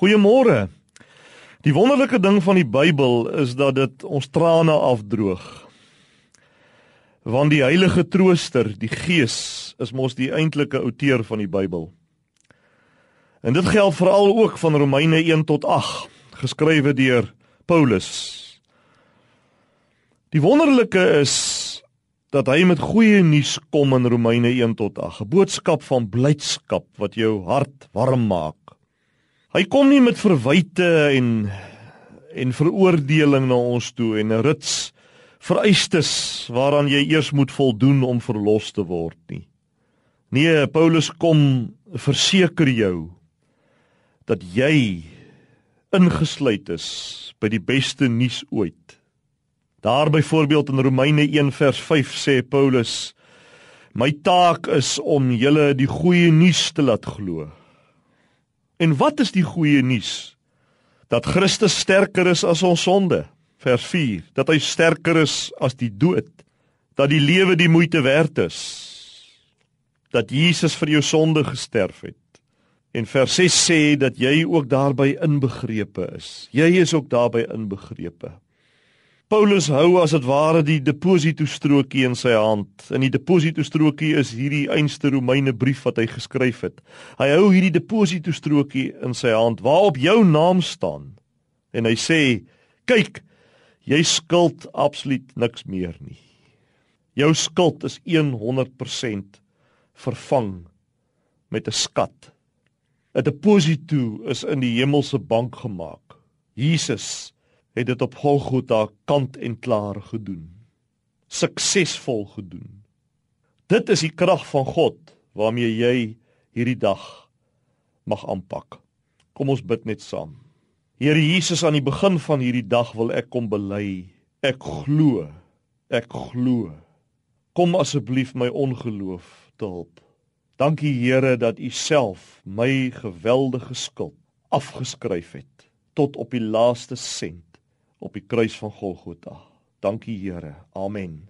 Goeiemôre. Die wonderlike ding van die Bybel is dat dit ons trane afdroog. Want die Heilige Trooster, die Gees, is mos die eintlike outeur van die Bybel. En dit geld veral ook van Romeine 1 tot 8, geskrywe deur Paulus. Die wonderlike is dat hy met goeie nuus kom in Romeine 1 tot 8, 'n boodskap van blydskap wat jou hart warm maak. Hy kom nie met verwyte en en veroordeling na ons toe en 'n rits vereistes waaraan jy eers moet voldoen om verlos te word nie. Nee, Paulus kom verseker jou dat jy ingesluit is by die beste nuus ooit. Daar byvoorbeeld in Romeine 1 vers 5 sê Paulus: My taak is om julle die goeie nuus te laat glo. En wat is die goeie nuus? Dat Christus sterker is as ons sonde. Vers 4. Dat hy sterker is as die dood. Dat die lewe die moeite werd is. Dat Jesus vir jou sonde gesterf het. En vers 6 sê dat jy ook daarbey inbegrepe is. Jy is ook daarbey inbegrepe. Paulus hou as dit ware die deposito strokie in sy hand. En die deposito strokie is hierdie einste Romeine brief wat hy geskryf het. Hy hou hierdie deposito strokie in sy hand waarop jou naam staan. En hy sê: "Kyk, jy skuld absoluut niks meer nie. Jou skuld is 100% vervang met 'n skat. 'n Deposito is in die hemelse bank gemaak. Jesus het dit op Golgotha kant en klaar gedoen. Suksesvol gedoen. Dit is die krag van God waarmee jy hierdie dag mag aanpak. Kom ons bid net saam. Here Jesus, aan die begin van hierdie dag wil ek kom bely. Ek glo. Ek glo. Kom asseblief my ongeloof te help. Dankie Here dat U self my geweldige skuld afgeskryf het tot op die laaste sent op die kruis van Golgotha. Dankie Here. Amen.